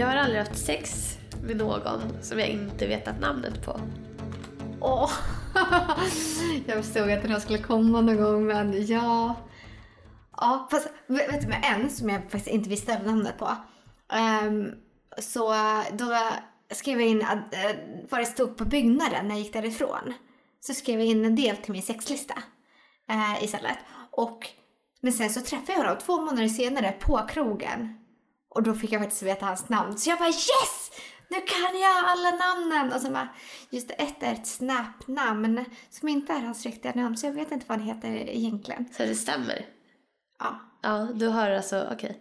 jag har aldrig haft sex med någon som jag inte vetat namnet på. Åh! jag förstod att den här skulle komma någon gång, men ja... Ja, fast vet du, med en som jag faktiskt inte visste namnet på. Um, så eh, då skrev jag in att, uh, vad det stod på byggnaden när jag gick därifrån. Så skrev jag in en del till min sexlista uh, istället. Och, men sen så träffade jag honom två månader senare på krogen. Och då fick jag faktiskt veta hans namn. Så jag bara yes! Nu kan jag alla namnen! Och så bara, just det, ett är ett Snap-namn som inte är hans riktiga namn. Så jag vet inte vad han heter egentligen. Så det stämmer? Ja. Ja, du har alltså, okej. Okay.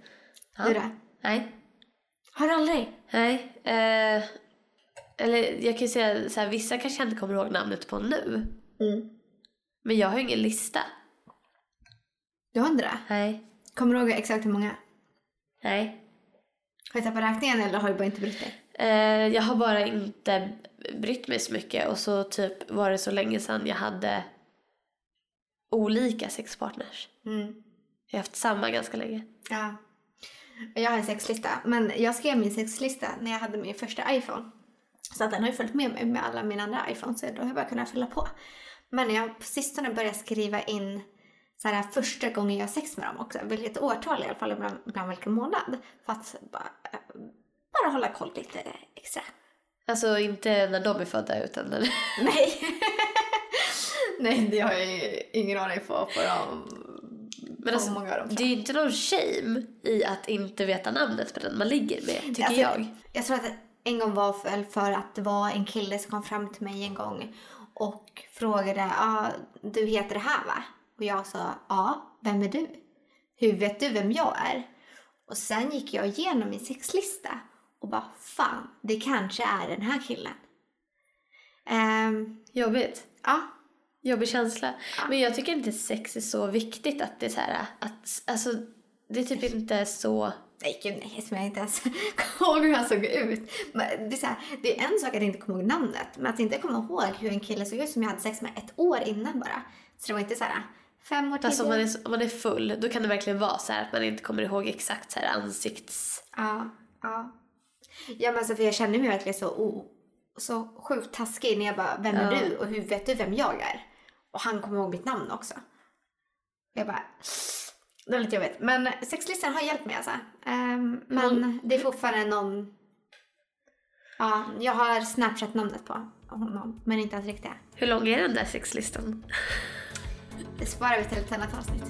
Ja. Du då? Nej. Har du aldrig? Nej. Eh, eller jag kan ju säga så här, vissa kanske jag inte kommer ihåg namnet på nu. Mm. Men jag har ju ingen lista. Du har inte det? Nej. Kommer du ihåg exakt hur många? Nej. Har du tappat räkningen eller har du bara inte brytt dig? Eh, jag har bara inte brytt mig så mycket och så typ var det så länge sedan jag hade olika sexpartners. Mm. Jag har haft samma ganska länge. Ja. Jag har en sexlista, men jag skrev min sexlista när jag hade min första iPhone. Så att den har ju följt med mig med alla mina andra iPhones, så då har jag bara kunnat fylla på. Men jag har på sistone börjat skriva in så här, första gången jag har sex med dem också. Vilket årtal i alla fall, ibland, ibland vilken månad. För att bara, bara hålla koll lite extra. Alltså inte när de är födda utan när... Nej. Nej, det har jag ingen aning på. på dem. Men alltså, många av dem, det är ju inte någon shame i att inte veta namnet på den man ligger med, tycker alltså, jag. Jag tror att en gång var väl för att det var en kille som kom fram till mig en gång och frågade, ja, ah, du heter det här va? Och jag sa, ja, vem är du? Hur vet du vem jag är? Och sen gick jag igenom min sexlista och bara, fan, det kanske är den här killen. Um, Jobbigt. Ja. Jobbig känsla. Ja. Men jag tycker inte sex är så viktigt att det är så här, att, alltså, det är typ inte så... Nej, gud nej, som jag inte ens kommer ihåg hur han såg ut. Men det, är så här, det är en sak att inte komma ihåg namnet, men att inte komma ihåg hur en kille såg ut som jag hade sex med ett år innan bara. Så det var inte så här, fem år tidigare. Alltså om man, är, om man är full, då kan det verkligen vara så här att man inte kommer ihåg exakt så här ansikts... Ja, ja. Ja men alltså för jag känner mig verkligen så, oh, så sjukt taskig när jag bara, vem är ja. du och hur vet du vem jag är? Och han kommer ihåg mitt namn också. Jag bara, det var lite jobbigt. Men sexlistan har hjälpt mig alltså. Um, men mm. det är fortfarande någon, ja, jag har Snapchat-namnet på honom, men inte hans riktiga. Hur lång är den där sexlistan? Det sparar vi till ett annat avsnitt.